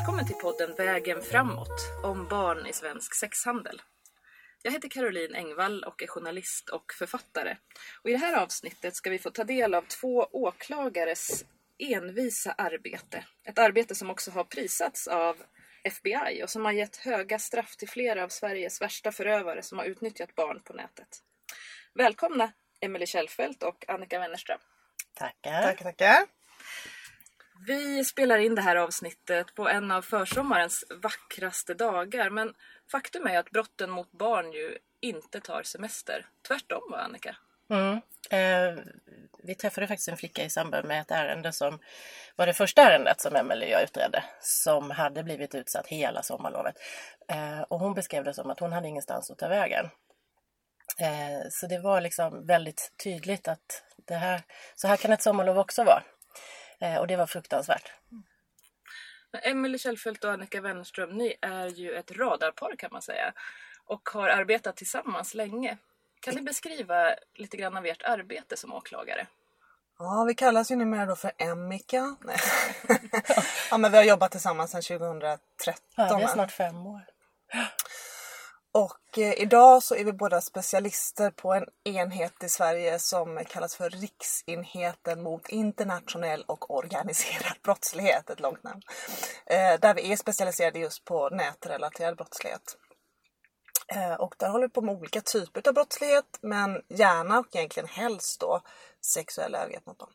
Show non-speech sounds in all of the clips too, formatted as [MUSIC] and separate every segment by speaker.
Speaker 1: Välkommen till podden Vägen framåt om barn i svensk sexhandel. Jag heter Caroline Engvall och är journalist och författare. Och I det här avsnittet ska vi få ta del av två åklagares envisa arbete. Ett arbete som också har prisats av FBI och som har gett höga straff till flera av Sveriges värsta förövare som har utnyttjat barn på nätet. Välkomna Emelie Kjellfelt och Annika Wennerström.
Speaker 2: Tackar.
Speaker 3: Tackar, tackar.
Speaker 1: Vi spelar in det här avsnittet på en av försommarens vackraste dagar men faktum är att brotten mot barn ju inte tar semester. Tvärtom va Annika?
Speaker 2: Mm. Eh, vi träffade faktiskt en flicka i samband med ett ärende som var det första ärendet som Emelie och jag utredde som hade blivit utsatt hela sommarlovet. Eh, och hon beskrev det som att hon hade ingenstans att ta vägen. Eh, så det var liksom väldigt tydligt att det här, så här kan ett sommarlov också vara. Eh, och det var fruktansvärt.
Speaker 1: Emelie Kjellfelt och Annika Wennerström, ni är ju ett radarpar kan man säga och har arbetat tillsammans länge. Kan ni beskriva lite grann av ert arbete som åklagare?
Speaker 3: Ja, vi kallas ju numera då för Emika. Nej. [LAUGHS] ja, men vi har jobbat tillsammans sedan 2013.
Speaker 2: Ja, det är snart fem år.
Speaker 3: Och eh, idag så är vi båda specialister på en enhet i Sverige som kallas för Riksenheten mot internationell och organiserad [LAUGHS] brottslighet, ett långt namn. Eh, där vi är specialiserade just på nätrelaterad brottslighet. Eh, och där håller vi på med olika typer av brottslighet, men gärna och egentligen helst då sexuella övergrepp mot barn.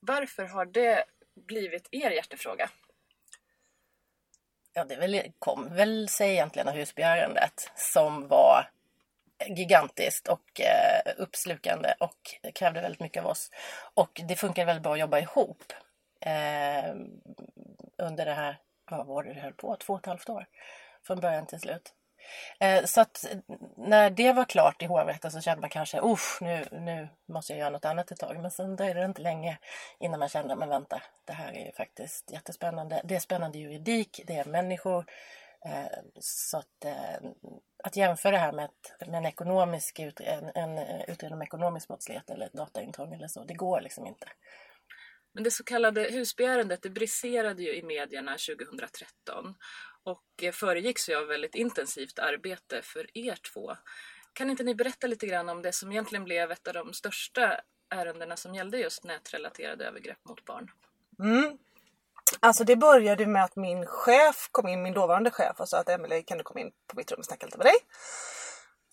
Speaker 1: Varför har det blivit er hjärtefråga?
Speaker 2: Ja, det väl, kom väl sig egentligen av husbegärandet som var gigantiskt och eh, uppslukande och krävde väldigt mycket av oss. Och det funkade väldigt bra att jobba ihop eh, under det här, vad var det det höll på, två och ett halvt år från början till slut. Eh, så att när det var klart i hovrätten så kände man kanske usch nu, nu måste jag göra något annat ett tag. Men sen dröjde det inte länge innan man kände men vänta det här är ju faktiskt jättespännande. Det är spännande juridik, det är människor. Eh, så att, eh, att jämföra det här med, ett, med en ekonomisk utred, en, en utredning om ekonomisk brottslighet eller dataintrång eller så, det går liksom inte.
Speaker 1: Men det så kallade husbegärandet det briserade ju i medierna 2013 och eh, föregicks ju av väldigt intensivt arbete för er två. Kan inte ni berätta lite grann om det som egentligen blev ett av de största ärendena som gällde just nätrelaterade övergrepp mot barn?
Speaker 3: Mm. Alltså det började med att min chef kom in, min dåvarande chef och sa att Emelie kan du komma in på mitt rum och snacka lite med dig?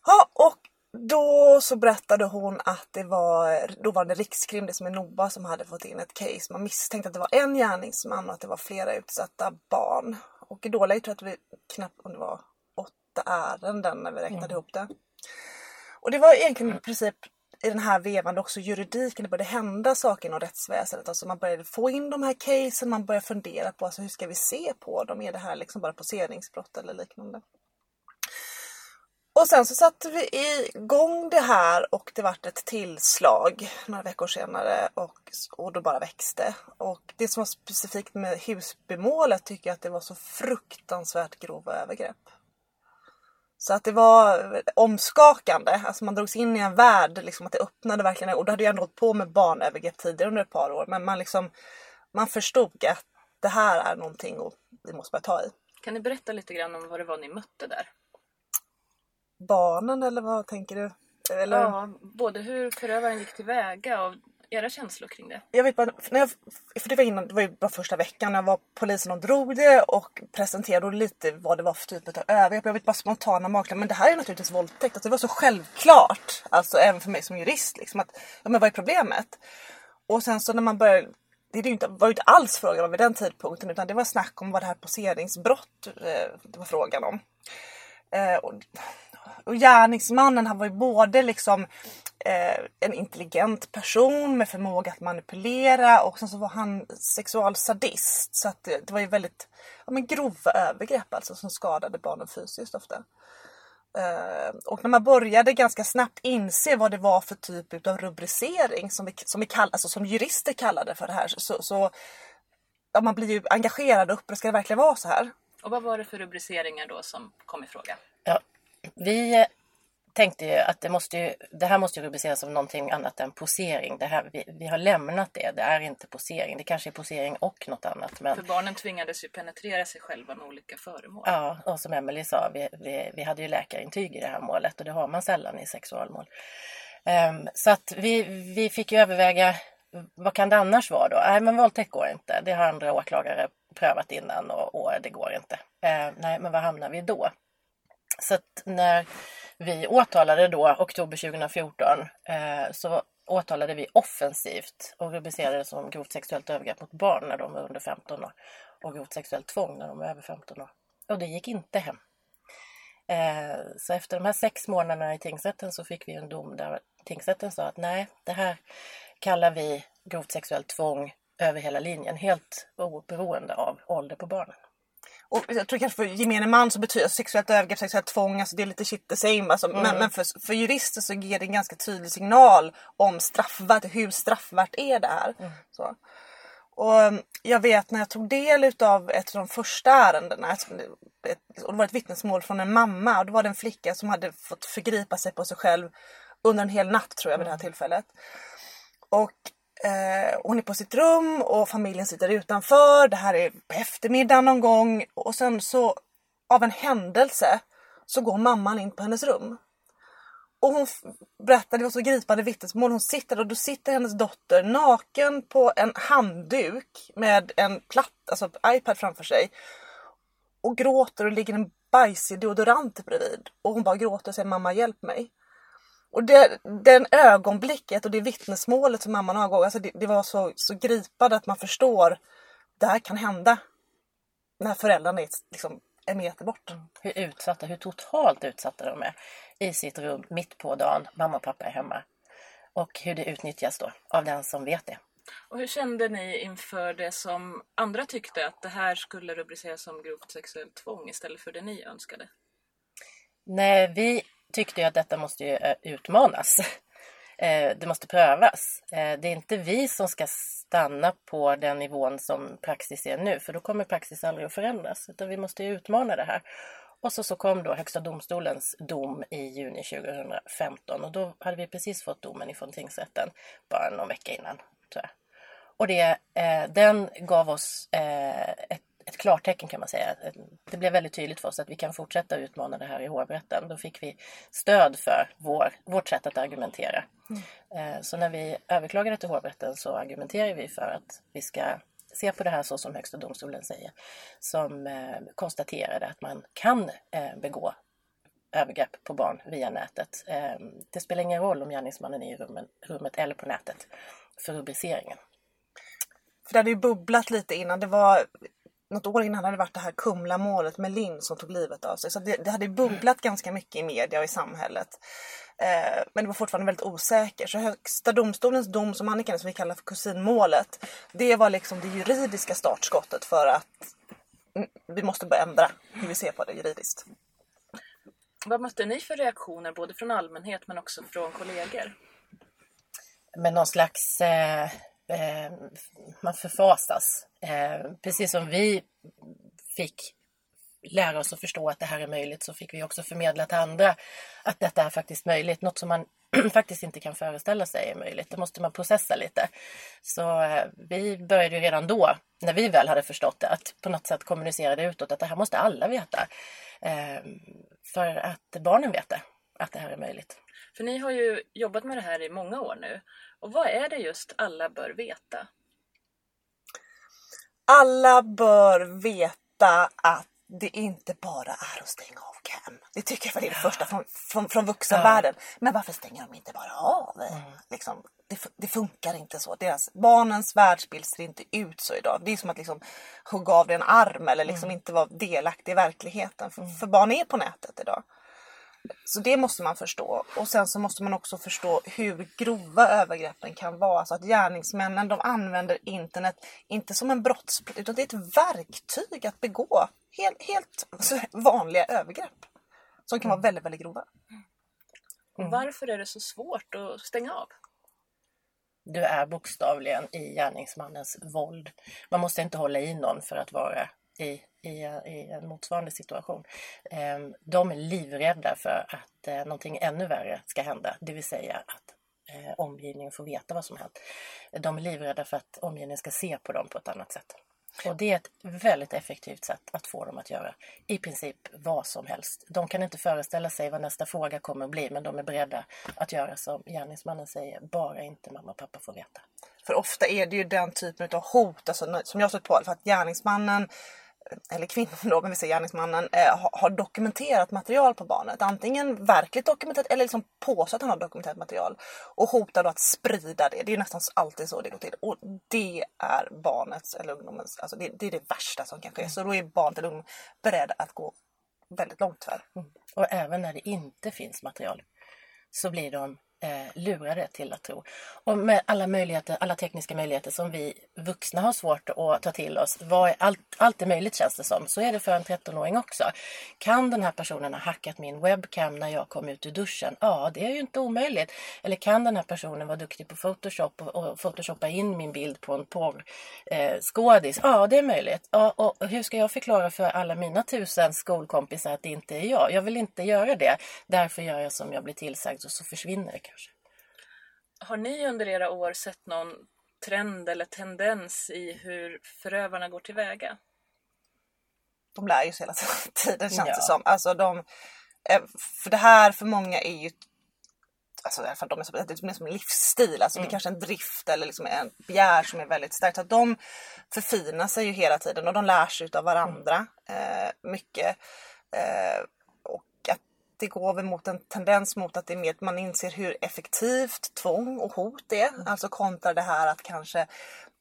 Speaker 3: Ja, och då så berättade hon att det var dåvarande Rikskrim, det som är Nova, som hade fått in ett case. Man misstänkte att det var en gärningsman och att det var flera utsatta barn. Och i dåläget tror jag att vi knappt, om det var åtta ärenden när vi räknade
Speaker 2: Mm.
Speaker 3: ihop det. Och det var egentligen i princip i den här vevan också juridiken, det började hända saker inom rättsväsendet. Alltså man började få in de här casen, man började fundera på alltså hur ska vi se på dem? Är det här liksom bara poseringsbrott eller liknande? Och sen så satte vi igång det här och det vart ett tillslag några veckor senare och, och då bara växte. Och det som var specifikt med Husbymålet tycker jag att det var så fruktansvärt grova övergrepp. Så att det var omskakande, alltså man drogs in i en värld, liksom att det öppnade verkligen. Och då hade jag ändå hållit på med barnövergrepp tidigare under ett par år. Men man, liksom, man förstod att det här är någonting och vi måste börja ta i.
Speaker 1: Kan ni berätta lite grann om vad det var ni mötte där?
Speaker 3: Barnen eller vad tänker du? Eller?
Speaker 1: Ja, både hur förövaren gick tillväga och era känslor kring det.
Speaker 3: Jag vet bara, när jag, för det var, innan, det var ju bara första veckan när jag var polisen och drog det och presenterade lite vad det var för typ av övergrepp. Jag vet bara spontana maklar, men det här är naturligtvis våldtäkt. Alltså, det var så självklart, alltså även för mig som jurist, liksom, att ja, men vad är problemet? Och sen så när man började det är ju inte, var ju inte alls frågan om vid den tidpunkten utan det var snack om vad det här poseringsbrott eh, det var frågan om. Eh, och, och gärningsmannen han var ju både liksom eh, en intelligent person med förmåga att manipulera och sen så var han sexualsadist. Så att det, det var ju väldigt ja, men grova övergrepp alltså som skadade barnen fysiskt ofta. Eh, och när man började ganska snabbt inse vad det var för typ av rubricering som vi, som vi kall, alltså som jurister kallade för det här så, så ja, man blir ju engagerad och upprörd. Ska det verkligen vara så här?
Speaker 1: Och vad var det för rubriceringar då som kom i fråga?
Speaker 2: Ja, vi tänkte ju att det, måste ju, det här måste ju rubriceras som någonting annat än posering. Det här, vi, vi har lämnat det. Det är inte posering. Det kanske är posering och något annat. Men...
Speaker 1: För barnen tvingades ju penetrera sig själva med olika föremål.
Speaker 2: Ja, och som Emelie sa, vi, vi, vi hade ju läkarintyg i det här målet och det har man sällan i sexualmål. Um, så att vi, vi fick ju överväga vad kan det annars vara då? Nej, men våldtäkt går inte. Det har andra åklagare prövat innan och, och det går inte. Uh, nej, men var hamnar vi då? Så att när vi åtalade då, oktober 2014, eh, så åtalade vi offensivt och rubricerade det som grovt sexuellt övergrepp mot barn när de var under 15 år och grovt sexuellt tvång när de var över 15 år. Och det gick inte hem. Eh, så efter de här sex månaderna i tingsrätten så fick vi en dom där tingsrätten sa att nej, det här kallar vi grovt sexuellt tvång över hela linjen, helt oberoende av ålder på barnen.
Speaker 3: Och jag tror kanske för gemene man så betyder sexuellt övergrepp, sexuellt tvång, alltså det är lite shit the same. Alltså, mm. Men, men för, för jurister så ger det en ganska tydlig signal om straffvärt, hur straffvärt är det här. Mm. Så. Och um, jag vet när jag tog del av ett av de första ärendena, och det var ett vittnesmål från en mamma och då var det en flicka som hade fått förgripa sig på sig själv under en hel natt tror jag vid det här mm. tillfället. Och Eh, hon är på sitt rum och familjen sitter utanför. Det här är på eftermiddagen någon gång och sen så av en händelse så går mamman in på hennes rum. Och hon berättade, det var så gripande vittnesmål, hon sitter och då sitter hennes dotter naken på en handduk med en platt, alltså iPad framför sig. Och gråter och ligger en bajsig deodorant bredvid. Och hon bara gråter och säger mamma hjälp mig. Och det, den ögonblicket och det vittnesmålet som mamman avgav, alltså det, det, var så, så gripande att man förstår det här kan hända när föräldrarna är liksom en meter bort. Mm.
Speaker 2: Hur utsatta, hur totalt utsatta de är i sitt rum mitt på dagen, mamma och pappa är hemma. Och hur det utnyttjas då av den som vet det.
Speaker 1: Och hur kände ni inför det som andra tyckte att det här skulle rubriceras som grovt sexuellt tvång istället för det ni önskade?
Speaker 2: Nej, vi tyckte jag att detta måste ju eh, utmanas. [LAUGHS] Eh, det måste prövas. Eh, det är inte vi som ska stanna på den nivån som praxis är nu, för då kommer praxis aldrig att förändras. Utan vi måste utmana det här. Och så, så kom då Högsta domstolens dom i juni 2015 och då hade vi precis fått domen ifrån tingsrätten bara någon vecka innan. Tror jag. Och det, den gav oss ett ett klartecken kan man säga. Det blev väldigt tydligt för oss att vi kan fortsätta utmana det här i hovrätten. Då fick vi stöd för vår, vårt sätt att argumentera. Mm. Så när vi överklagade till hovrätten så argumenterade vi för att vi ska se på det här så som Högsta domstolen säger. Som eh, konstaterade att man kan eh, begå övergrepp på barn via nätet. Eh, det spelar ingen roll om gärningsmannen är i rummet, rummet eller på nätet för rubriceringen.
Speaker 3: För det hade ju bubblat lite innan. Det var något år innan hade det varit det här Kumla-målet med Linn som tog livet av sig. Så det, det hade bubblat ganska mycket i media och i samhället. Eh, men det var fortfarande väldigt osäkert. Så Högsta domstolens dom som Annika som vi kallar för kusinmålet. Det var liksom det juridiska startskottet för att vi måste börja ändra hur vi ser på det juridiskt.
Speaker 1: Vad mötte ni för reaktioner både från allmänhet men också från kollegor?
Speaker 2: Med någon slags eh eh, man förfasas. Eh, precis som vi fick lära oss att förstå att det här är möjligt så fick vi också förmedla till andra att detta är faktiskt möjligt. Något som man [CLEARS THROAT] faktiskt inte kan föreställa sig är möjligt. Det måste man processa lite. Så eh, vi började ju redan då, när vi väl hade förstått det, att på något sätt kommunicera det utåt att det här måste alla veta. Eh, för att barnen vet det, att det här är möjligt.
Speaker 1: För ni har ju jobbat med det här i många år nu. Och vad är det just alla bör veta?
Speaker 3: Alla bör veta att det inte bara är att stänga av cam. Det tycker jag var det ja. första från, från, från vuxenvärlden. Ja. Men varför stänger de inte bara av? Mm. Liksom, det, det, funkar inte så. Deras, barnens världsbild ser inte ut så idag. Det är som att liksom hugga av dig en arm eller liksom mm. inte vara delaktig i verkligheten. För, mm. för barn är på nätet idag. Så det måste man förstå. Och sen så måste man också förstå hur grova övergreppen kan vara. Alltså att gärningsmännen de använder internet inte som en brottsplats utan det är ett verktyg att begå helt, helt vanliga övergrepp. Som kan vara mm. väldigt, väldigt grova.
Speaker 1: Mm. Varför är det så svårt att stänga av?
Speaker 2: Du är bokstavligen i gärningsmannens våld. Man måste inte hålla i någon för att vara i i, i en motsvarande situation. Eh, de är livrädda för att eh, någonting ännu värre ska hända, det vill säga att eh, omgivningen får veta vad som hänt. De är livrädda för att omgivningen ska se på dem på ett annat sätt. Och det är ett väldigt effektivt sätt att få dem att göra i princip vad som helst. De kan inte föreställa sig vad nästa fråga kommer att bli men de är beredda att göra som gärningsmannen säger, bara inte mamma och pappa får veta.
Speaker 3: För ofta är det ju den typen av hot, alltså, som jag har stött på, för att gärningsmannen eller kvinnan då, men vi säger gärningsmannen, eh, har, dokumenterat material på barnet. Antingen verkligt dokumenterat eller liksom påstått att han har dokumenterat material. Och hotar då att sprida det. Det är nästan alltid så det går till. Och det är barnets eller ungdomens, alltså det, det är det värsta som kan ske. Så då är barnet eller ungdomen beredd att gå väldigt långt för.
Speaker 2: Mm. Och även när det inte finns material så blir de eh, lurade till att tro. Och med alla möjligheter, alla tekniska möjligheter som vi vuxna har svårt att ta till oss. Vad, allt, allt är möjligt känns det som. Så är det för en 13-åring också. Kan den här personen ha hackat min webcam när jag kom ut ur duschen? Ja, det är ju inte omöjligt. Eller kan den här personen vara duktig på Photoshop och, och photoshoppa in min bild på en porrskådis? Eh, ja, det är möjligt. Ja, och hur ska jag förklara för alla mina tusen skolkompisar att det inte är jag? Jag vill inte göra det. Därför gör jag som jag blir tillsagd och så försvinner det.
Speaker 1: Har ni under era år sett någon trend eller tendens i hur förövarna går tillväga?
Speaker 3: De lär ju sig hela [LAUGHS] tiden känns ja. det som. Alltså de, eh, för det här för många är ju Alltså i alla fall de är, så, det är som en livsstil, alltså mm. det är kanske en drift eller liksom en begär som är väldigt starkt. Så de förfinar sig ju hela tiden och de lär sig av varandra mm. eh, mycket. Eh, det går mot en tendens mot att det är mer man inser hur effektivt tvång och hot är. Mm. Alltså kontra det här att kanske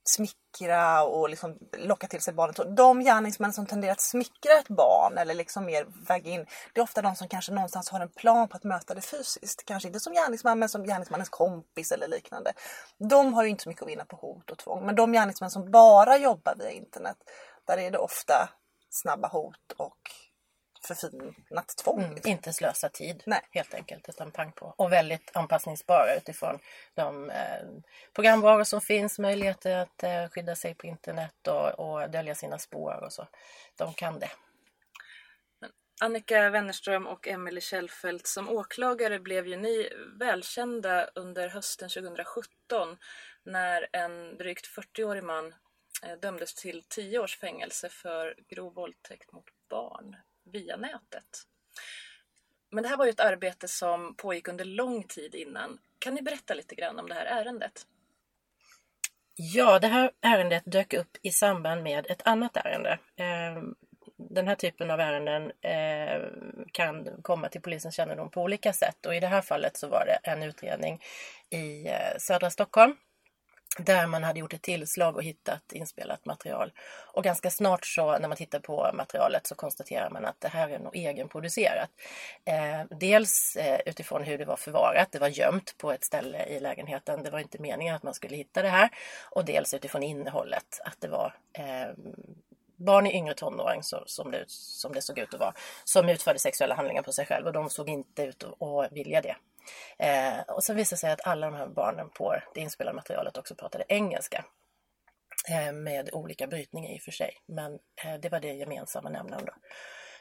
Speaker 3: smickra och liksom locka till sig barnet. de gärningsmän som tenderar att smickra ett barn eller liksom mer väga in. Det är ofta de som kanske någonstans har en plan på att möta det fysiskt. Kanske inte som gärningsman men som gärningsmannens kompis eller liknande. De har ju inte så mycket att vinna på hot och tvång. Men de gärningsmän som bara jobbar via internet. Där är det ofta snabba hot och förfinat tvång. Mm,
Speaker 2: inte slösa tid Nej. helt enkelt utan pang på. Och väldigt anpassningsbara utifrån de eh, programvaror som finns, möjligheter att eh, skydda sig på internet och, och dölja sina spår och så. De kan det.
Speaker 1: Annika Wennerström och Emelie Kjellfeldt, som åklagare blev ju ni välkända under hösten 2017 när en drygt 40-årig man eh, dömdes till 10 års fängelse för grov våldtäkt mot barn via nätet. Men det här var ju ett arbete som pågick under lång tid innan. Kan ni berätta lite grann om det här ärendet?
Speaker 2: Ja, det här ärendet dök upp i samband med ett annat ärende. Ehm, den här typen av ärenden eh, kan komma till polisens kännedom på olika sätt och i det här fallet så var det en utredning i eh, södra Stockholm där man hade gjort ett tillslag och hittat inspelat material. Och ganska snart så när man tittar på materialet så konstaterar man att det här är nog egenproducerat. Eh, dels eh, utifrån hur det var förvarat, det var gömt på ett ställe i lägenheten. Det var inte meningen att man skulle hitta det här. Och dels utifrån innehållet, att det var eh, barn i yngre tonåring så, som, det, som det såg ut att vara, som utförde sexuella handlingar på sig själv och de såg inte ut att vilja det. Eh, och så visade det sig att alla de här barnen på det inspelade materialet också pratade engelska. Eh, med olika brytningar i och för sig, men eh, det var det gemensamma nämnaren då.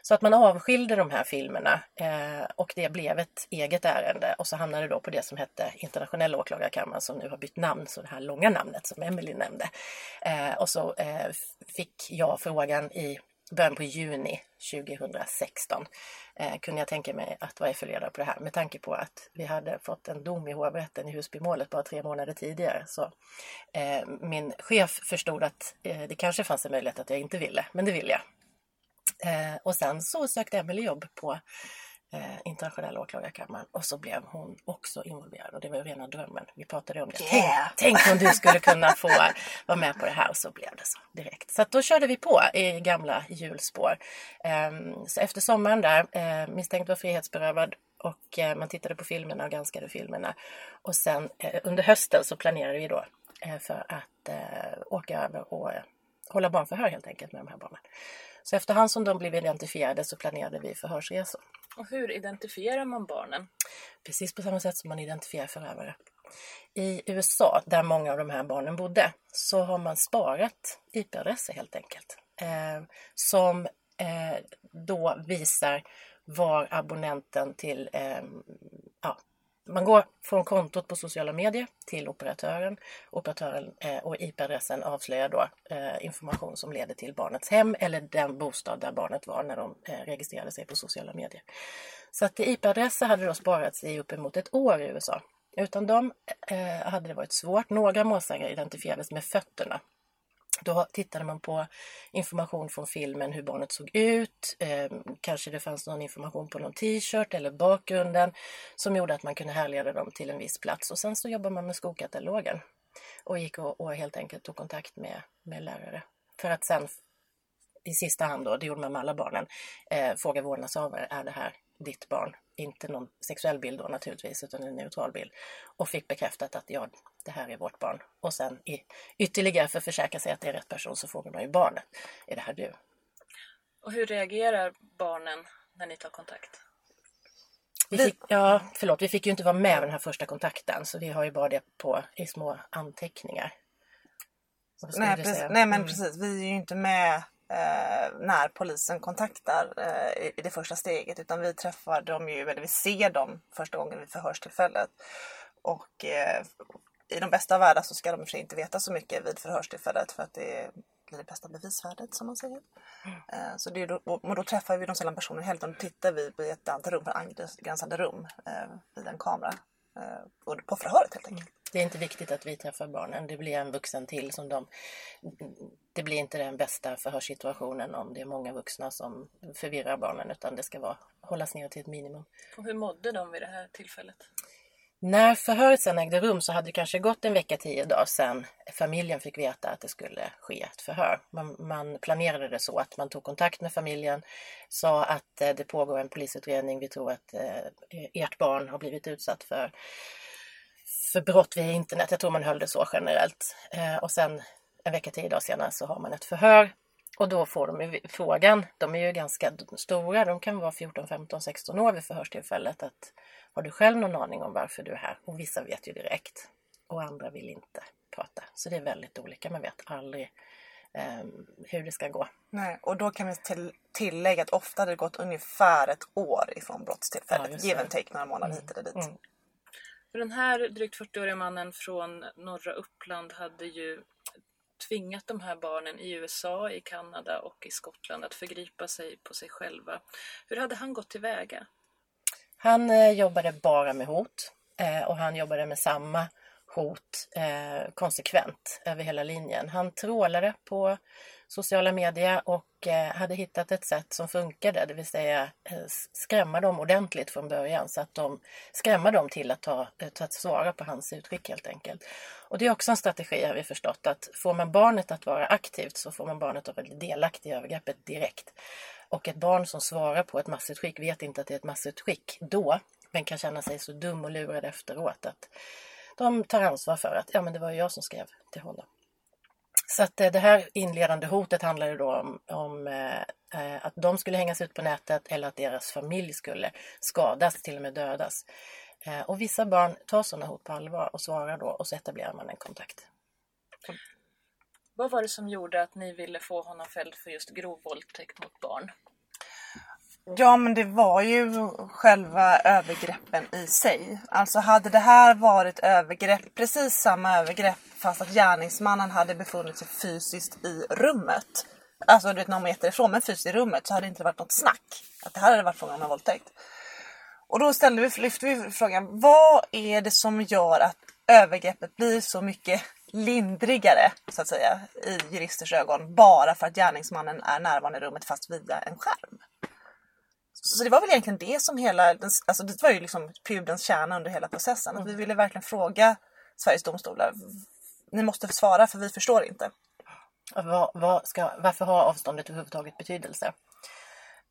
Speaker 2: Så att man avskilde de här filmerna eh, och det blev ett eget ärende och så hamnade det då på det som hette internationella åklagarkammaren som nu har bytt namn, så det här långa namnet som Emelie nämnde. Eh, och så eh, fick jag frågan i början på juni 2016 eh, kunde jag tänka mig att vara FU-ledare på det här med tanke på att vi hade fått en dom i hovrätten i Husbymålet bara tre månader tidigare. Så eh, min chef förstod att eh, det kanske fanns en möjlighet att jag inte ville, men det ville jag. Eh, och sen så sökte Emelie jobb på eh, internationella åklagarkammaren och så blev hon också involverad och det var ju rena drömmen. Vi pratade om det. Yeah. Tänk, tänk, om du skulle kunna få vara med på det här och så blev det så direkt. Så då körde vi på i gamla hjulspår. Eh, så efter sommaren där, eh, misstänkt var frihetsberövad och eh, man tittade på filmerna och granskade filmerna. Och sen eh, under hösten så planerade vi då eh, för att eh, åka över och hålla barnförhör helt enkelt med de här barnen. Så efterhand som de blev identifierade så planerade vi förhörsresor.
Speaker 1: Och hur identifierar man barnen?
Speaker 2: Precis på samma sätt som man identifierar förövare. I USA, där många av de här barnen bodde, så har man sparat IP-adresser helt enkelt. eh, som eh, då visar var abonnenten till eh, ja, man går från kontot på sociala medier till operatören. Operatören eh, och IP-adressen avslöjar då eh, information som leder till barnets hem eller den bostad där barnet var när de eh, registrerade sig på sociala medier. Så att IP-adresser hade då sparats i uppemot ett år i USA. Utan dem eh, hade det varit svårt. Några målsägare identifierades med fötterna då tittade man på information från filmen, hur barnet såg ut. Eh, kanske det fanns någon information på någon t-shirt eller bakgrunden som gjorde att man kunde härleda dem till en viss plats. Och sen så jobbade man med skolkatalogen och gick och, och helt enkelt tog kontakt med, med lärare. För att sen i sista hand då, det gjorde man med alla barnen, eh, fråga vårdnadshavare, är det här ditt barn? Inte någon sexuell bild då naturligtvis, utan en neutral bild. Och fick bekräftat att ja, det här är vårt barn. Och sen i, ytterligare för att försäkra sig att det är rätt person så frågar man ju barnet, är det här du?
Speaker 1: Och hur reagerar barnen när ni tar kontakt?
Speaker 2: Vi fick, ja, förlåt, vi fick ju inte vara med vid den här första kontakten så vi har ju bara det på, i små anteckningar.
Speaker 3: Nej, precis, nej men mm. precis, vi är ju inte med eh, när polisen kontaktar eh, i, i det första steget utan vi träffar dem ju, eller vi ser dem första gången vid förhörstillfället. Och eh, i de bästa världar så ska de för inte veta så mycket vid förhörstillfället för att det blir det bästa bevisvärdet som man säger. Mm. Eh, så det är då, och då träffar vi de sällan personer helt då tittar vi på ett annat rum, angränsande rum eh, vid en kamera. Eh, på förhöret helt enkelt.
Speaker 2: Det är inte viktigt att vi träffar barnen. Det blir en vuxen till som de... Det blir inte den bästa förhörssituationen om det är många vuxna som förvirrar barnen utan det ska vara, hållas ner till ett minimum.
Speaker 1: Och hur mådde de vid det här tillfället?
Speaker 2: När förhöret sen ägde rum så hade det kanske gått en vecka, tio dagar sedan familjen fick veta att det skulle ske ett förhör. Man, man planerade det så att man tog kontakt med familjen, sa att eh, det pågår en polisutredning, vi tror att eh, ert barn har blivit utsatt för, för brott via internet. Jag tror man höll det så generellt. Eh, och sen en vecka, tio dagar senare så har man ett förhör och då får de frågan, de är ju ganska stora, de kan vara 14, 15, 16 år vid förhörstillfället, att har du själv någon aning om varför du är här? Och vissa vet ju direkt och andra vill inte prata. Så det är väldigt olika, man vet aldrig um, hur det ska gå.
Speaker 3: Nej, och då kan vi till, tillägga att ofta har det gått ungefär ett år ifrån brottstillfället. Ja, Give and take några månader mm. hit eller dit. Mm.
Speaker 1: Den här drygt 40-åriga mannen från norra Uppland hade ju tvingat de här barnen i USA, i Kanada och i Skottland att förgripa sig på sig själva. Hur hade han gått tillväga?
Speaker 2: Han eh, jobbade bara med hot eh, och han jobbade med samma hot eh, konsekvent över hela linjen. Han trålade på sociala medier och eh, hade hittat ett sätt som funkade, det vill säga eh, skrämma dem ordentligt från början så att de skrämma dem till att, ta, eh, att svara på hans utskick helt enkelt. Och det är också en strategi har vi förstått att får man barnet att vara aktivt så får man barnet att vara delaktig i övergreppet direkt. Och ett barn som svarar på ett massutskick vet inte att det är ett massutskick då, men kan känna sig så dum och lurad efteråt att de tar ansvar för att ja, men det var jag som skrev till honom. Så att eh, det här inledande hotet handlade då om, om eh, eh, att de skulle hängas ut på nätet eller att deras familj skulle skadas, till och med dödas. Eh, och vissa barn tar sådana hot på allvar och svarar då och så etablerar man en kontakt.
Speaker 1: Vad var det som gjorde att ni ville få honom fälld för just grov våldtäkt mot barn?
Speaker 3: Ja men det var ju själva övergreppen i sig. Alltså hade det här varit övergrepp, precis samma övergrepp fast att gärningsmannen hade befunnit sig fysiskt i rummet. Alltså du vet någon meter ifrån men fysiskt i rummet så hade det inte varit något snack. Att det här hade varit frågan om en våldtäkt. Och då ställde vi, lyfte vi frågan, vad är det som gör att övergreppet blir så mycket lindrigare så att säga i juristers ögon bara för att gärningsmannen är närvarande i rummet fast via en skärm. Så det var väl egentligen det som hela, alltså det var ju liksom pudelns kärna under hela processen. Att vi ville verkligen fråga Sveriges domstolar, ni måste svara för vi förstår inte.
Speaker 2: Var, var ska, varför har avståndet överhuvudtaget betydelse?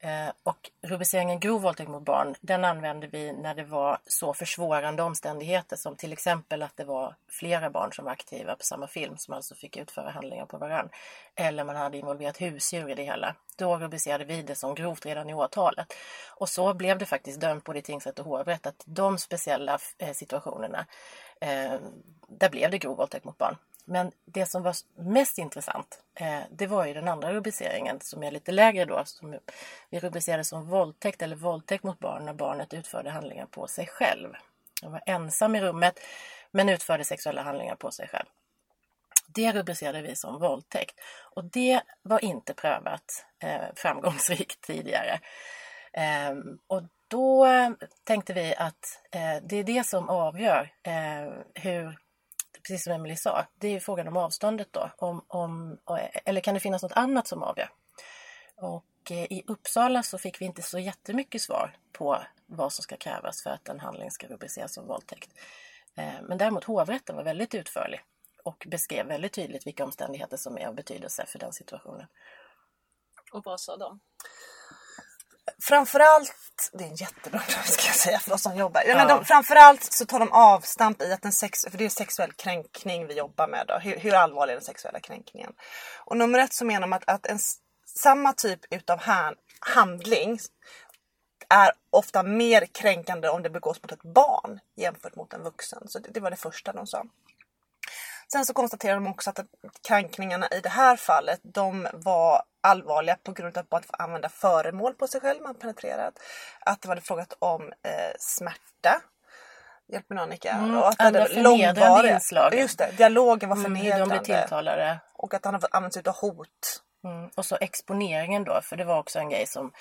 Speaker 2: Eh, och rubriceringen grov våldtäkt mot barn, den använde vi när det var så försvårande omständigheter som till exempel att det var flera barn som var aktiva på samma film som alltså fick utföra handlingar på varandra. Eller man hade involverat husdjur i det hela. Då rubricerade vi det som grovt redan i åtalet. Och så blev det faktiskt dömt både i tingsrätt och hovrätt att de speciella eh, situationerna, eh, där blev det grov våldtäkt mot barn. Men det som var mest intressant eh, det var ju den andra rubriceringen som är lite lägre då. Som vi rubricerade som våldtäkt eller våldtäkt mot barn när barnet utförde handlingar på sig själv. Han var ensam i rummet men utförde sexuella handlingar på sig själv. Det rubricerade vi som våldtäkt och det var inte prövat eh, framgångsrikt [LAUGHS] tidigare. Eh, och då eh, tänkte vi att eh, det är det som avgör eh, hur, precis som Emelie sa, det är frågan om avståndet då. Om, om, eller kan det finnas något annat som avgör? Och eh, i Uppsala så fick vi inte så jättemycket svar på vad som ska krävas för att en handling ska rubriceras som våldtäkt. Eh, men däremot hovrätten var väldigt utförlig och beskrev väldigt tydligt vilka omständigheter som är av betydelse för den situationen.
Speaker 1: Och vad sa de?
Speaker 3: Framförallt, det är en jättebra [LAUGHS] fråga ska jag säga för oss som jobbar. Ja. Men de, framförallt så tar de avstamp i att en sex, för det är sexuell kränkning vi jobbar med. Då. Hur, hur allvarlig är den sexuella kränkningen? Och nummer ett så menar de att, att en, samma typ utav handling är ofta mer kränkande om det begås mot ett barn jämfört mot en vuxen. Så det, det var det första de sa. Sen så konstaterar de också att kränkningarna i det här fallet de var allvarliga på grund av att man får använda föremål på sig själv man penetrerat. Att det var frågat om eh, smärta. Hjälp mig Annika.
Speaker 2: Mm, och att andra förnedrande inslag.
Speaker 3: Just det, dialogen var förnedrande.
Speaker 2: Mm, de blev tilltalade.
Speaker 3: Och att han har använt sig av hot.
Speaker 2: Mm. Och så exponeringen då, för det var också en grej som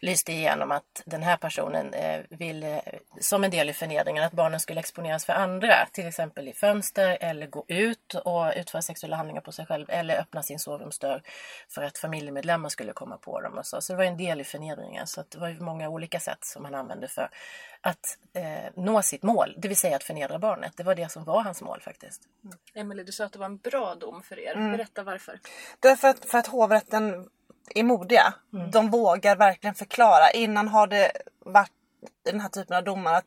Speaker 2: lyste igenom att den här personen eh, vill, eh, som en del i förnedringen, att barnen skulle exponeras för andra. Till exempel i fönster eller gå ut och utföra sexuella handlingar på sig själv eller öppna sin sovrumsdörr för att familjemedlemmar skulle komma på dem. Och så. så det var en del i förnedringen. Så det var många olika sätt som han använde för att eh, nå sitt mål, det vill säga att förnedra barnet. Det var det som var hans mål faktiskt.
Speaker 1: Mm. Emelie, du sa att det var en bra dom för er. Mm. Berätta varför.
Speaker 3: Därför att, för att hovrätten är modiga. Mm. De vågar verkligen förklara. Innan har det varit i den här typen av domar att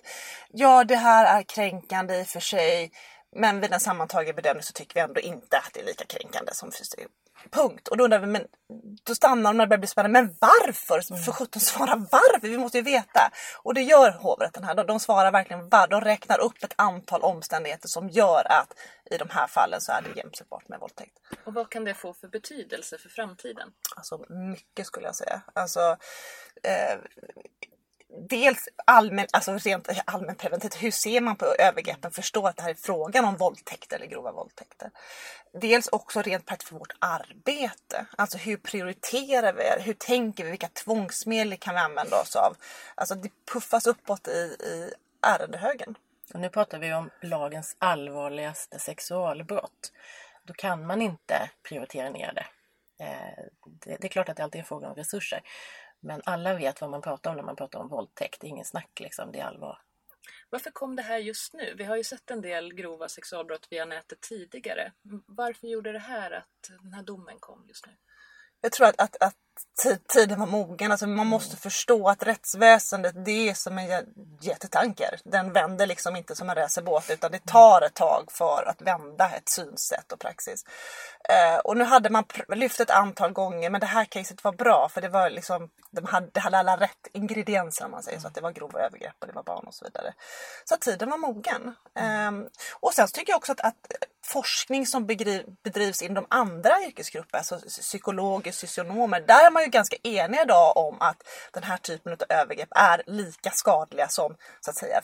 Speaker 3: ja, det här är kränkande i och för sig. Men vid en sammantagen bedömning så tycker vi ändå inte att det är lika kränkande som. Punkt. Och då undrar vi, men då stannar de när det börjar bli spännande. Men varför? Mm. För sjutton svara varför? Vi måste ju veta. Och det gör hovrätten här. De svarar verkligen var. De räknar upp ett antal omständigheter som gör att i de här fallen så är det jämförbart med våldtäkt.
Speaker 1: Och vad kan det få för betydelse för framtiden?
Speaker 3: Alltså mycket skulle jag säga. Alltså, eh, dels allmän, alltså rent allmänpreventivt, hur ser man på övergreppen? Förstå att det här är frågan om våldtäkter eller grova våldtäkter. Dels också rent praktiskt för vårt arbete. Alltså hur prioriterar vi? Hur tänker vi? Vilka tvångsmedel kan vi använda oss av? Alltså det puffas uppåt i, i ärendehögen.
Speaker 2: Och nu pratar vi om lagens allvarligaste sexualbrott. Då kan man inte prioritera ner det. Eh, det är klart att det alltid är en fråga om resurser. Men alla vet vad man pratar om när man pratar om våldtäkt. Det är ingen snack liksom, det är allvar.
Speaker 1: Varför kom det här just nu? Vi har ju sett en del grova sexualbrott via nätet tidigare. Varför gjorde det här att den här domen kom just nu?
Speaker 3: Jag tror att, att, att tiden var mogen. Alltså man måste mm. förstå att rättsväsendet det är som en jättetanker. Den vänder liksom inte som en racerbåt utan det tar ett tag för att vända ett synsätt och praxis. Eh, och nu hade man lyft ett antal gånger men det här caset var bra för det var liksom de hade, hade alla rätt ingredienser om man säger så. Att det var grova övergrepp och det var barn och så vidare. Så tiden var mogen. Eh, och sen tycker jag också att, att forskning som bedrivs inom de andra yrkesgrupperna, alltså psykologer, socionomer, där är man ju ganska eniga idag om att den här typen av övergrepp är lika skadliga som så att säga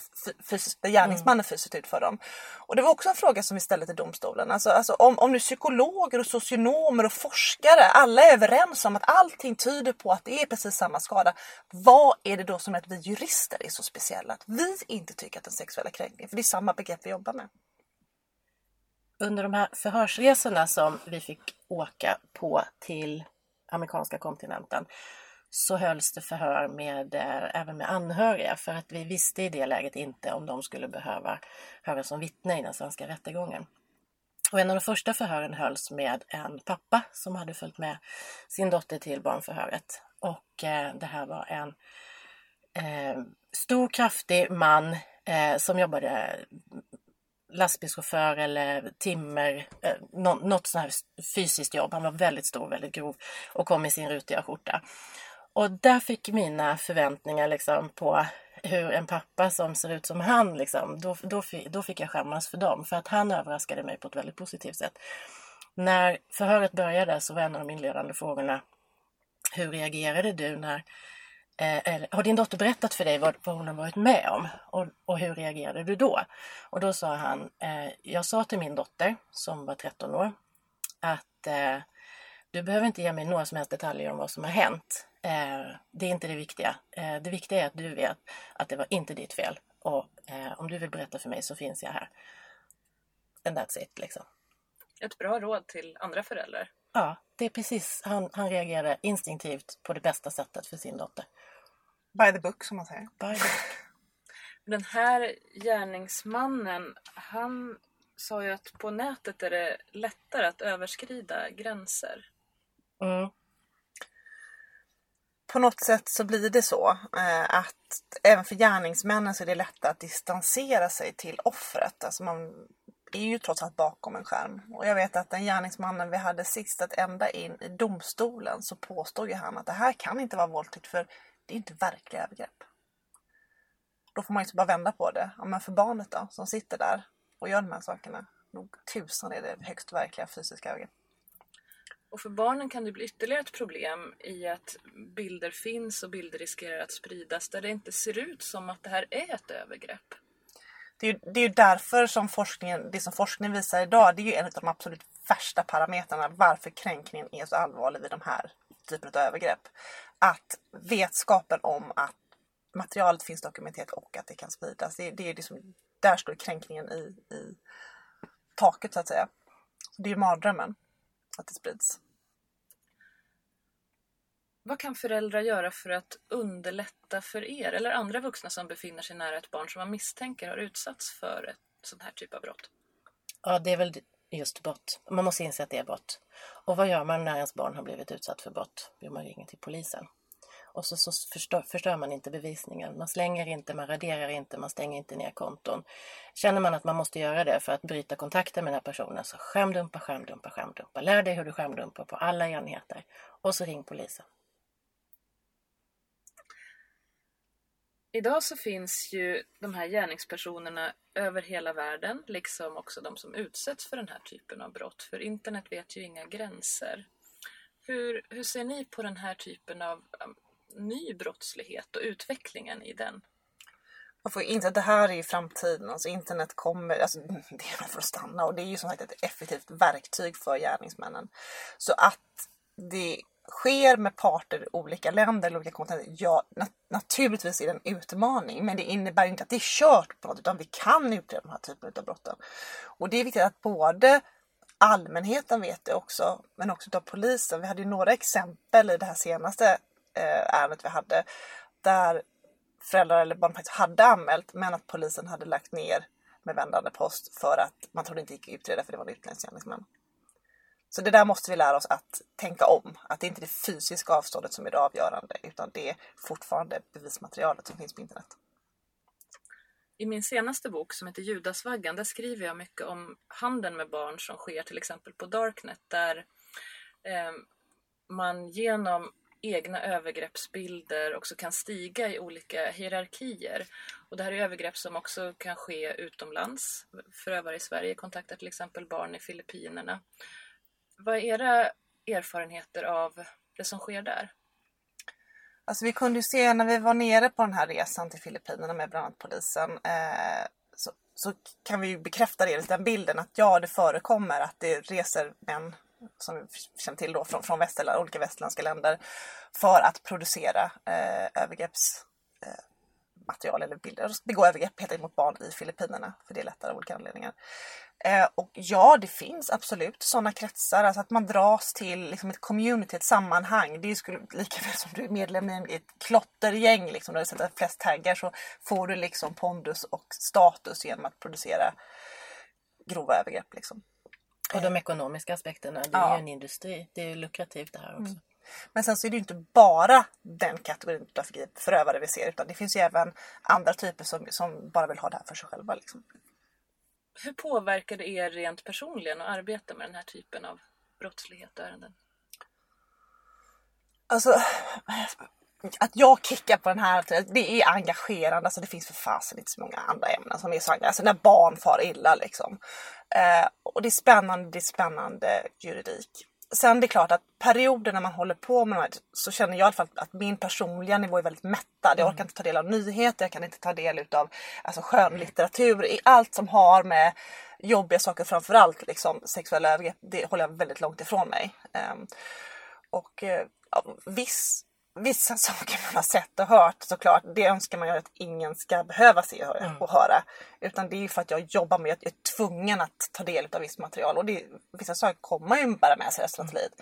Speaker 3: fysiskt, gärningsmannen fysiskt utför dem. Och det var också en fråga som vi ställde till domstolen. Alltså, alltså om, om nu psykologer och socionomer och forskare alla är överens om att allting tyder på att det är precis samma skada. Vad är det då som är att vi jurister är så speciella? Att vi inte tycker att den sexuella kränkningen, för det är samma begrepp vi jobbar med
Speaker 2: under de här förhörsresorna som vi fick åka på till amerikanska kontinenten så hölls det förhör med, eh, även med anhöriga för att vi visste i det läget inte om de skulle behöva höras som vittne i den svenska rättegången. Och en av de första förhören hölls med en pappa som hade följt med sin dotter till barnförhöret. Och eh, det här var en eh, stor kraftig man eh, som jobbade lastbilschaufför eller timmer, eh, något sånt här fysiskt jobb. Han var väldigt stor, väldigt grov och kom i sin rutiga skjorta. Och där fick mina förväntningar liksom på hur en pappa som ser ut som han, liksom, då, då, då fick jag skämmas för dem. För att han överraskade mig på ett väldigt positivt sätt. När förhöret började så var en av de inledande frågorna Hur reagerade du när eller, har din dotter berättat för dig vad, vad hon har varit med om? Och, och, hur reagerade du då? Och då sa han, eh, jag sa till min dotter som var 13 år att eh, du behöver inte ge mig några som helst detaljer om vad som har hänt. Eh, det är inte det viktiga. Eh, det viktiga är att du vet att det var inte ditt fel. Och eh, om du vill berätta för mig så finns jag här. And that's it liksom.
Speaker 1: Ett bra råd till andra föräldrar.
Speaker 2: Ja, det är precis. Han, han reagerade instinktivt på det bästa sättet för sin dotter.
Speaker 3: By the book som man säger.
Speaker 2: By the book.
Speaker 1: Den här gärningsmannen, han sa ju att på nätet är det lättare att överskrida gränser.
Speaker 2: Mm.
Speaker 3: På något sätt så blir det så eh, att även för gärningsmännen så är det lättare att distansera sig till offret. Alltså man är ju trots allt bakom en skärm. Och jag vet att den gärningsmannen vi hade sist att ända in i domstolen så påstod ju han att det här kan inte vara våldtäkt för det är inte verkliga övergrepp. Då får man ju bara vända på det. Ja, men för barnet då, som sitter där och gör de här sakerna. Nog tusan är det högst verkliga fysiska övergrepp.
Speaker 1: Och för barnen kan det bli ytterligare ett problem i att bilder finns och bilder riskerar att spridas där det inte ser ut som att det här är ett övergrepp.
Speaker 3: Det är, ju, det är därför som forskningen, det som forskningen visar idag, det är ju en av de absolut värsta parametrarna varför kränkningen är så allvarlig vid de här typen av övergrepp. Att vetskapen om att materialet finns dokumenterat och att det kan spridas, det, det är liksom, där står kränkningen i, i taket så att säga. Det är ju mardrömmen att det sprids.
Speaker 1: Vad kan föräldrar göra för att underlätta för er eller andra vuxna som befinner sig nära ett barn som man misstänker har utsatts för ett sånt här typ av brott?
Speaker 2: Ja, det är väl just brott. Man måste inse att det är brott. Och vad gör man när ens barn har blivit utsatt för brott? Jo, man ringer till polisen. Och så, så förstör, förstör, man inte bevisningen. Man slänger inte, man raderar inte, man stänger inte ner konton. Känner man att man måste göra det för att bryta kontakten med den här personen så skärmdumpa, skärmdumpa, skärmdumpa. Lär dig hur du skärmdumpar på alla enheter. Och så ring polisen.
Speaker 1: Idag så finns ju de här gärningspersonerna över hela världen, liksom också de som utsätts för den här typen av brott. För internet vet ju inga gränser. Hur, hur ser ni på den här typen av um, ny brottslighet och utvecklingen i den?
Speaker 3: Man får inse att det här är ju framtiden. Alltså internet kommer, alltså, [LAUGHS] det är för att stanna och det är ju som sagt ett effektivt verktyg för gärningsmännen. Så att det sker med parter i olika länder eller olika kontinenter, ja nat naturligtvis är det en utmaning. Men det innebär inte att det är kört på något utan vi kan utreda den här typen av brotten. Och det är viktigt att både allmänheten vet det också, men också av polisen. Vi hade ju några exempel i det här senaste eh, ärendet vi hade där föräldrar eller barn faktiskt hade anmält men att polisen hade lagt ner med vändande post för att man trodde inte gick att utreda för det var en utländsk gärningsman. Så det där måste vi lära oss att tänka om. Att det inte är det fysiska avståndet som är det avgörande utan det är fortfarande bevismaterialet som finns på internet.
Speaker 1: I min senaste bok som heter Judasvaggan där skriver jag mycket om handeln med barn som sker till exempel på Darknet där eh, man genom egna övergreppsbilder också kan stiga i olika hierarkier. Och det här är övergrepp som också kan ske utomlands. Förövare i Sverige kontaktar till exempel barn i Filippinerna. Vad är era erfarenheter av det som sker där?
Speaker 3: Alltså vi kunde ju se när vi var nere på den här resan till Filippinerna med bland annat polisen eh, så, så, kan vi ju bekräfta det, den bilden att ja, det förekommer att det reser män som vi känner till då från, från västerland, olika västerländska länder för att producera eh, övergreppsmaterial eh, eller bilder, begå övergrepp helt mot barn i Filippinerna för det är lättare av olika anledningar. Eh, och ja, det finns absolut sådana kretsar, alltså att man dras till liksom ett community, ett sammanhang. Det skulle lika väl som du är medlem i ett klottergäng, liksom, där du sätter flest taggar så får du liksom pondus och status genom att producera grova övergrepp. Liksom.
Speaker 2: Och de ekonomiska aspekterna, det är ja. ju en industri. Det är ju lukrativt det här också. Mm.
Speaker 3: Men sen så är det ju inte bara den kategorin av förövare vi ser utan det finns ju även andra typer som, som bara vill ha det här för sig själva. Liksom.
Speaker 1: Hur påverkar det er rent personligen att arbeta med den här typen av brottslighet och ärenden?
Speaker 3: Alltså, att jag kickar på den här, det är engagerande. Alltså det finns för fasen inte så många andra ämnen som är så engagerande. Alltså när barn far illa liksom. Eh, och det är spännande, det är spännande juridik. Sen det är klart att perioder när man håller på med de här så känner jag i alla fall att min personliga nivå är väldigt mättad. Jag orkar inte ta del av nyheter, jag kan inte ta del av alltså, skönlitteratur. I allt som har med jobbiga saker, framförallt liksom, sexuella övergrepp, det håller jag väldigt långt ifrån mig. Um, och uh, viss vissa saker man har sett och hört såklart, det önskar man ju att ingen ska behöva se och mm. höra. Utan det är för att jag jobbar med att jag är tvungen att ta del av visst material. Och det, vissa saker kommer man ju bära med sig resten av livet.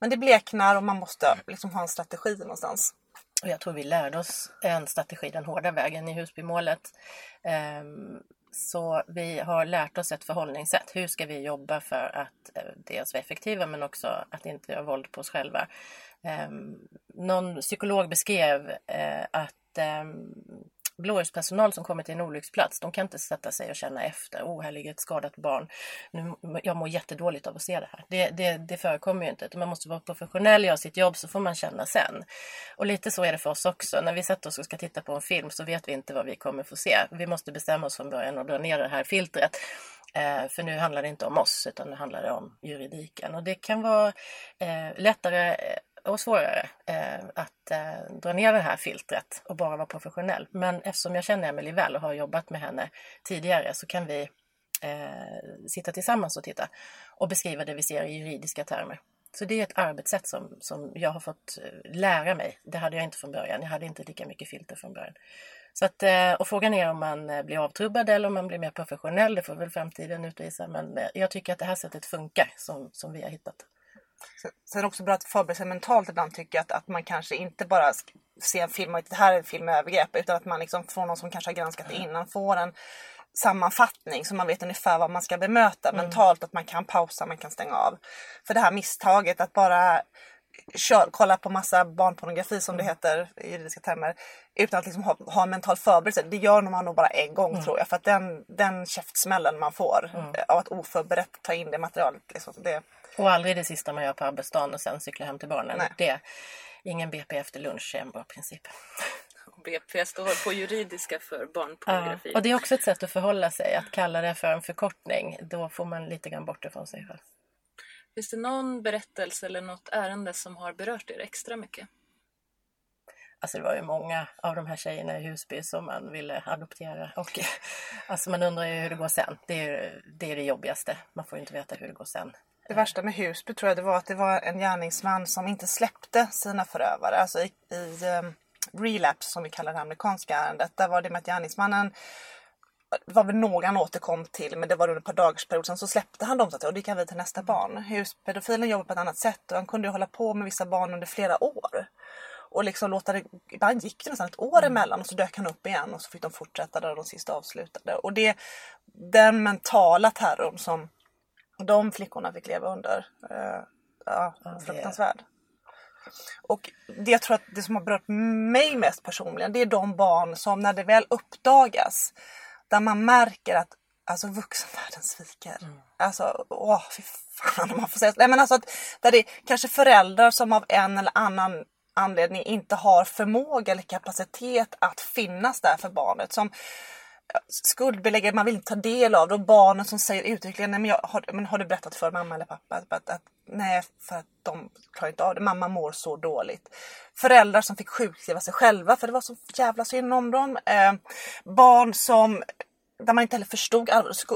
Speaker 3: Men det bleknar och man måste liksom ha en strategi någonstans.
Speaker 2: Och jag tror vi lärde oss en strategi den hårda vägen i Husbymålet. Um, så vi har lärt oss ett förhållningssätt. Hur ska vi jobba för att eh, dels vara effektiva men också att inte göra våld på oss själva. Eh, någon psykolog beskrev eh, att eh, blåljuspersonal som kommer till en olycksplats, de kan inte sätta sig och känna efter. Oh, här ligger ett skadat barn. Nu, jag mår jättedåligt av att se det här. Det, det, det förekommer ju inte. Man måste vara professionell, göra sitt jobb, så får man känna sen. Och lite så är det för oss också. När vi sätter oss och ska titta på en film så vet vi inte vad vi kommer få se. Vi måste bestämma oss från början och dra ner det här filtret. Eh, för nu handlar det inte om oss utan nu handlar det om juridiken. Och det kan vara eh, lättare eh, och svårare eh, att eh, dra ner det här filtret och bara vara professionell. Men eftersom jag känner Emelie väl och har jobbat med henne tidigare så kan vi eh, sitta tillsammans och titta och beskriva det vi ser i juridiska termer. Så det är ett arbetssätt som, som jag har fått eh, lära mig. Det hade jag inte från början. Jag hade inte lika mycket filter från början. Så att, eh, och frågan är om man eh, blir avtrubbad eller om man blir mer professionell. Det får väl framtiden utvisa. Men jag tycker att det här sättet funkar som, som vi har hittat.
Speaker 3: Sen också bra att förbereda sig mentalt ibland tycker jag att, att man kanske inte bara ser en film och att det här är en film med övergrepp utan att man liksom från någon som kanske har granskat det innan får en sammanfattning så man vet ungefär vad man ska bemöta mm. mentalt. Att man kan pausa, man kan stänga av. För det här misstaget att bara kör, kolla på massa barnpornografi som det mm. heter i juridiska termer utan att liksom ha, ha en mental förberedelse. Det gör man nog bara en gång mm. tror jag. För att den, den käftsmällen man får mm. av att oförberett ta in det materialet. Liksom, det,
Speaker 2: och aldrig det sista man gör på arbetsdagen och sen cykla hem till barnen. Nej. Det, ingen BP efter lunch är en bra princip.
Speaker 1: BP står på juridiska för barnpornografi.
Speaker 2: Ja, och det är också ett sätt att förhålla sig. Att kalla det för en förkortning. Då får man lite grann bort det från sig själv.
Speaker 1: Finns det någon berättelse eller något ärende som har berört er extra mycket?
Speaker 2: Alltså det var ju många av de här tjejerna i Husby som man ville adoptera. Och, [LAUGHS] alltså man undrar ju hur det går sen. Det är, det är det jobbigaste. Man får inte veta hur det går sen.
Speaker 3: Det värsta med Husby tror jag det var att det var en gärningsman som inte släppte sina förövare. Alltså i, i um, relapse som vi kallar det amerikanska ärendet. Där var det med att gärningsmannen det var väl några han återkom till men det var under ett par dagars period. Sen så släppte han dem så att, och det kan vi till nästa barn. Huspedofilen jobbar på ett annat sätt och han kunde ju hålla på med vissa barn under flera år. Och liksom låta det, ibland gick det nästan ett år mm. emellan och så dök han upp igen och så fick de fortsätta där de sista avslutade. Och det, den mentala terrorn som de flickorna fick leva under. Uh, ja, fruktansvärd. Och det jag tror att det som har berört mig mest personligen det är de barn som när det väl uppdagas där man märker att alltså vuxenvärlden sviker. Mm. Alltså, åh fy fan om man får säga så. Nej, men alltså att, där det är kanske föräldrar som av en eller annan anledning inte har förmåga eller kapacitet att finnas där för barnet. Som skuldbelägger, man vill inte ta del av det och barnen som säger uttryckligen nej men, jag, har, men har du berättat för mamma eller pappa att, att, att, nej för att de klarar inte av det, mamma mår så dåligt. Föräldrar som fick sjukskriva sig själva för det var så jävla synd om dem. Eh, barn som där man inte heller förstod,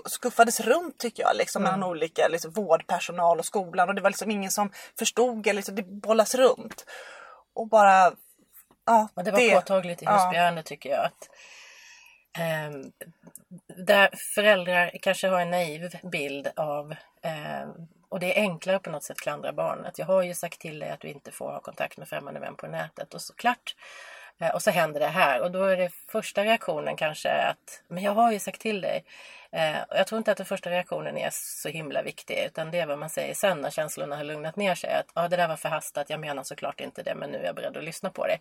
Speaker 3: skuffades runt tycker jag liksom mm. mellan olika liksom, vårdpersonal och skolan och det var liksom ingen som förstod, eller liksom, det bollas runt. Och bara, ja.
Speaker 2: Och det var det, påtagligt i Husbyärendet ja. tycker jag. att Eh, där föräldrar kanske har en naiv bild av eh, och det är enklare på något sätt att klandra barnet. Jag har ju sagt till dig att du inte får ha kontakt med främmande män på nätet och såklart eh, och så händer det här och då är det första reaktionen kanske att men jag har ju sagt till dig. Eh, jag tror inte att den första reaktionen är så himla viktig utan det är vad man säger sen när känslorna har lugnat ner sig. Att ja, det där var förhastat, jag menar såklart inte det men nu är jag beredd att lyssna på dig.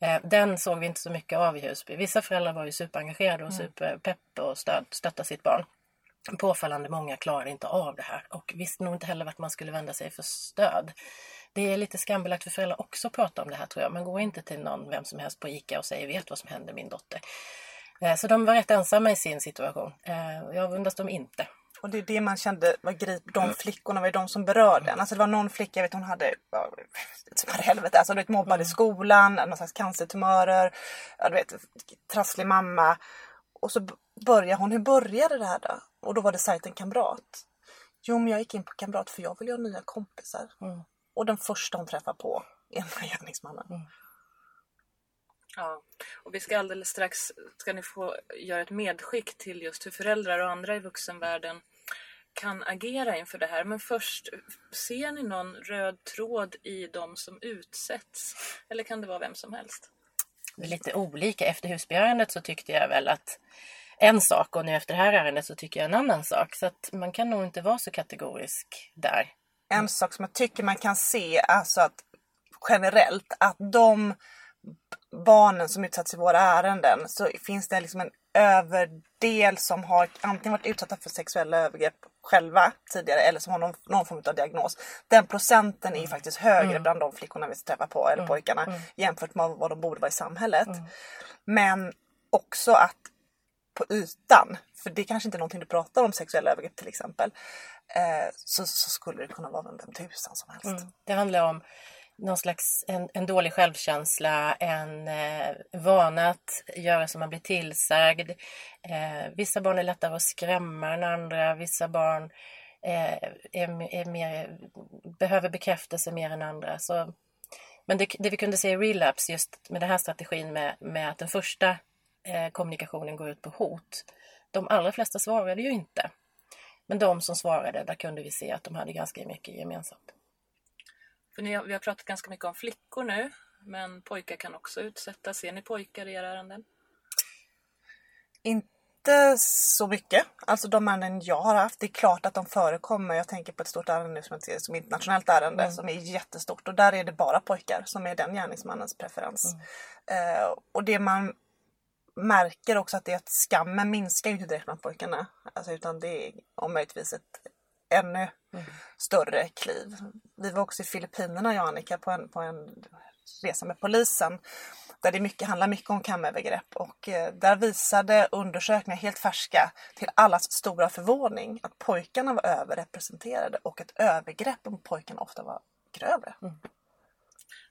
Speaker 2: Eh, den såg vi inte så mycket av i Husby. Vissa föräldrar var ju superengagerade och mm. superpepp och stöd, stötta sitt barn. Påfallande många klarade inte av det här och visste nog inte heller vart man skulle vända sig för stöd. Det är lite skambelagt för föräldrar också att prata om det här tror jag. Man går inte till någon, vem som helst på ICA och säger vet vad som hände min dotter. Eh, så de var rätt ensamma i sin situation. Eh, jag undrar de inte.
Speaker 3: Och det är det man kände var grip, de flickorna var ju de som berörde en. Alltså det var någon flicka, jag vet hon hade, ja, för helvete, alltså du vet mobbad i skolan, någon slags cancertumörer, ja, du vet trasslig mamma. Och så började hon, hur började det här då? Och då var det sajten Kamrat. Jo men jag gick in på Kamrat för jag vill ha nya kompisar.
Speaker 2: Mm.
Speaker 3: Och den första hon träffar på är den här gärningsmannen.
Speaker 2: Mm.
Speaker 1: Ja, och vi ska alldeles strax ska ni få göra ett medskick till just hur föräldrar och andra i vuxenvärlden kan agera inför det här. Men först, ser ni någon röd tråd i de som utsätts? Eller kan det vara vem som helst?
Speaker 2: Det är lite olika. Efter husbegärandet så tyckte jag väl att en sak och nu efter det här ärendet så tycker jag en annan sak. Så att man kan nog inte vara så kategorisk där.
Speaker 3: En sak som jag tycker man kan se, alltså att generellt, att de barnen som utsatts i våra ärenden så finns det liksom en överdel som har antingen varit utsatta för sexuella övergrepp själva tidigare eller som har någon, någon form av diagnos. Den procenten är ju faktiskt högre
Speaker 2: Mm.
Speaker 3: bland de flickorna vi träffar på, eller pojkarna, jämfört med vad de borde vara i samhället.
Speaker 2: Mm.
Speaker 3: Men också att på ytan, för det är kanske inte är någonting du pratar om sexuella övergrepp till exempel, eh, så, så skulle det kunna vara vem, vem tusan som helst.
Speaker 2: Mm. Det handlar om någon slags en, en dålig självkänsla, en eh, vana att göra som man blir tillsagd. Eh, vissa barn är lättare att skrämma än andra. Vissa barn eh, är, är mer, behöver bekräftelse mer än andra. Så, men det, det vi kunde se i Relapse just med den här strategin med, med att den första eh, kommunikationen går ut på hot. De allra flesta svarade ju inte. Men de som svarade, där kunde vi se att de hade ganska mycket gemensamt.
Speaker 1: För ni har, vi har pratat ganska mycket om flickor nu, men pojkar kan också utsättas. Ser ni pojkar i era ärenden?
Speaker 3: Inte så mycket. Alltså de ärenden jag har haft, det är klart att de förekommer. Jag tänker på ett stort ärende nu som, ett, som internationellt ärende som är jättestort och där är det bara pojkar som är den gärningsmannens preferens. Eh, och det man märker också att det är att skammen minskar ju inte direkt bland pojkarna. Alltså, utan det är om möjligtvis ett ännu större kliv. Vi var också i Filippinerna jag och Annika på en, på en resa med polisen. Där det mycket, handlar mycket om kamövergrepp och eh, där visade undersökningar helt färska till allas stora förvåning att pojkarna var överrepresenterade och att övergrepp mot pojkarna ofta var grövre.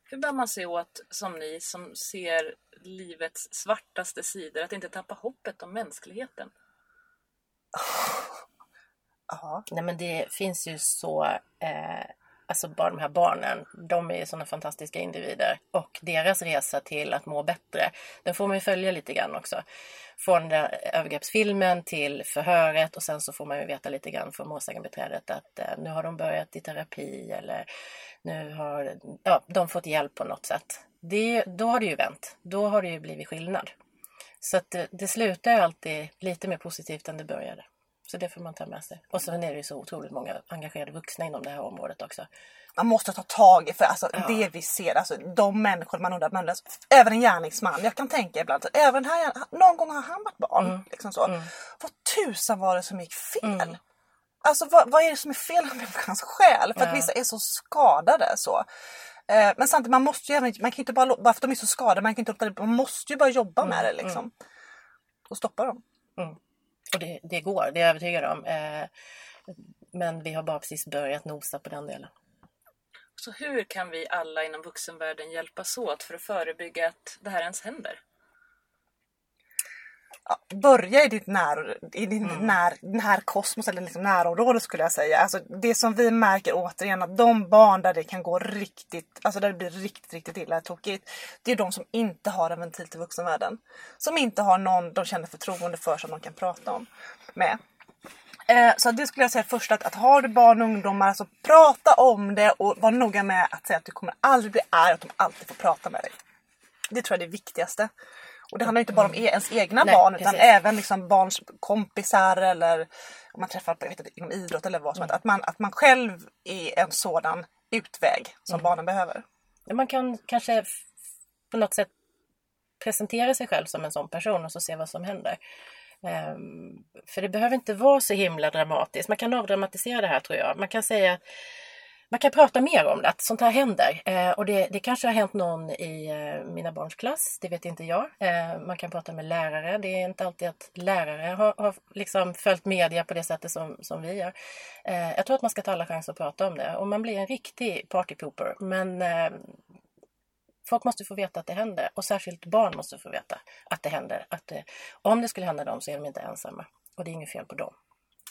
Speaker 1: Hur bär man sig åt som ni som ser livets svartaste sidor att inte tappa hoppet om mänskligheten? [LAUGHS]
Speaker 3: Ja.
Speaker 2: Nej men det finns ju så, eh, alltså bara de här barnen, de är ju sådana fantastiska individer. Och deras resa till att må bättre, den får man ju följa lite grann också. Från den övergreppsfilmen till förhöret och sen så får man ju veta lite grann från målsägandebiträdet att eh, nu har de börjat i terapi eller nu har ja, de fått hjälp på något sätt. Det, då har det ju vänt, då har det ju blivit skillnad. Så att det, det slutar ju alltid lite mer positivt än det började. Så det får man ta med sig. Och sen är det ju så otroligt många engagerade vuxna inom det här området också.
Speaker 3: Man måste ta tag i för alltså, det vi ser, alltså, de människor man undrar, man undrar, även en gärningsman. Jag kan tänka ibland att även här, någon gång har han varit barn. Liksom så. Vad tusan var det som gick fel? Alltså vad, vad är det som är fel med människans själ? För att
Speaker 2: Ja.
Speaker 3: vissa är så skadade så. Eh, men samtidigt, man måste ju även, man kan inte bara, bara för att de är så skadade, man kan inte man måste ju bara jobba med det liksom. Och stoppa dem.
Speaker 2: Och det, det går, det är jag övertygad om. Eh, men vi har bara precis börjat nosa på den delen.
Speaker 1: Så hur kan vi alla inom vuxenvärlden hjälpas åt för att förebygga att det här ens händer?
Speaker 3: Ja, börja i ditt när, i din när, närkosmos eller liksom närområde skulle jag säga. Alltså det som vi märker återigen att de barn där det kan gå riktigt, alltså där det blir riktigt, riktigt illa tokigt. Det är de som inte har en ventil till vuxenvärlden. Som inte har någon de känner förtroende för som de kan prata om med. Eh, Så det skulle jag säga först att, att har du barn och ungdomar, alltså prata om det och var noga med att säga att du kommer aldrig bli arg och att de alltid får prata med dig. Det tror jag är det viktigaste. Och det handlar inte bara om e- ens egna
Speaker 2: Nej,
Speaker 3: barn utan
Speaker 2: precis.
Speaker 3: även liksom barns kompisar eller om man träffar på, jag vet inte, inom idrott eller vad som helst. Att man, att man själv är en sådan utväg som barnen behöver.
Speaker 2: Man kan kanske på något sätt presentera sig själv som en sån person och så se vad som händer. Ehm, för det behöver inte vara så himla dramatiskt. Man kan avdramatisera det här tror jag. Man kan säga man kan prata mer om det, att sånt här händer. Eh, och det, det kanske har hänt någon i eh, mina barns klass, det vet inte jag. Eh, man kan prata med lärare. Det är inte alltid att lärare har, har liksom följt media på det sättet som, som vi gör. Eh, jag tror att man ska ta alla chanser att prata om det. Och man blir en riktig partypooper. Men eh, folk måste få veta att det händer. Och särskilt barn måste få veta att det händer. Att det, om det skulle hända dem så är de inte ensamma. Och det är inget fel på dem.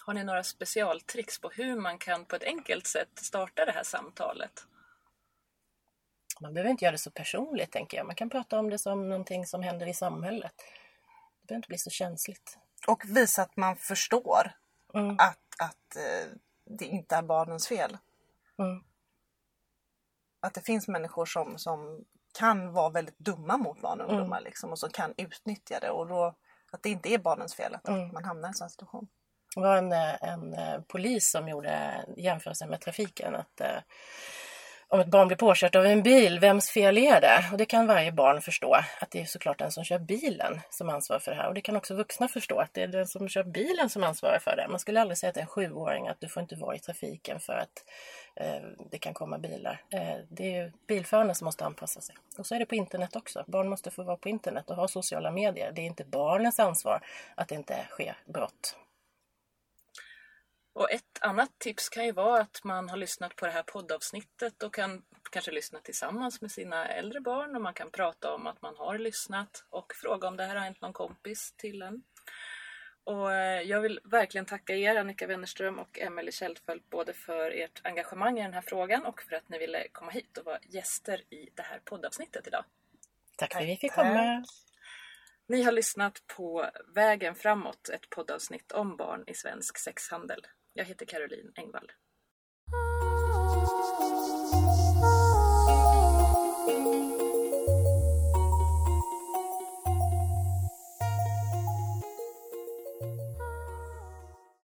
Speaker 1: Har ni några specialtricks på hur man kan på ett enkelt sätt starta det här samtalet?
Speaker 2: Man behöver inte göra det så personligt tänker jag. Man kan prata om det som någonting som händer i samhället. Det behöver inte bli så känsligt.
Speaker 3: Och visa att man förstår
Speaker 2: Mm.
Speaker 3: att, att eh, det inte är barnens fel.
Speaker 2: Mm.
Speaker 3: Att det finns människor som, som kan vara väldigt dumma mot barn och
Speaker 2: Mm.
Speaker 3: ungdomar liksom, och som kan utnyttja det. Och då, att det inte är barnens fel att
Speaker 2: Mm.
Speaker 3: man hamnar i en sån situation.
Speaker 2: Det var en, eh, en eh, polis som gjorde jämförelsen med trafiken. Att, eh, om ett barn blir påkört av en bil, vems fel är det? Och det kan varje barn förstå. Att det är såklart den som kör bilen som ansvarar för det här. Och det kan också vuxna förstå. Att det är den som kör bilen som ansvarar för det. Man skulle aldrig säga till en sjuåring att du får inte vara i trafiken för att eh, det kan komma bilar. Eh, det är ju bilförarna som måste anpassa sig. Och så är det på internet också. Barn måste få vara på internet och ha sociala medier. Det är inte barnens ansvar att det inte sker brott.
Speaker 1: Och ett annat tips kan ju vara att man har lyssnat på det här poddavsnittet och kan kanske lyssna tillsammans med sina äldre barn och man kan prata om att man har lyssnat och fråga om det här har hänt någon kompis till en. Och eh, jag vill verkligen tacka er Annika Wennerström och Emelie Kjellfeldt både för ert engagemang i den här frågan och för att ni ville komma hit och vara gäster i det här poddavsnittet idag.
Speaker 2: Tack för att vi fick komma.
Speaker 1: Ni har lyssnat på Vägen framåt, ett poddavsnitt om barn i svensk sexhandel. Jag heter Caroline Engvall.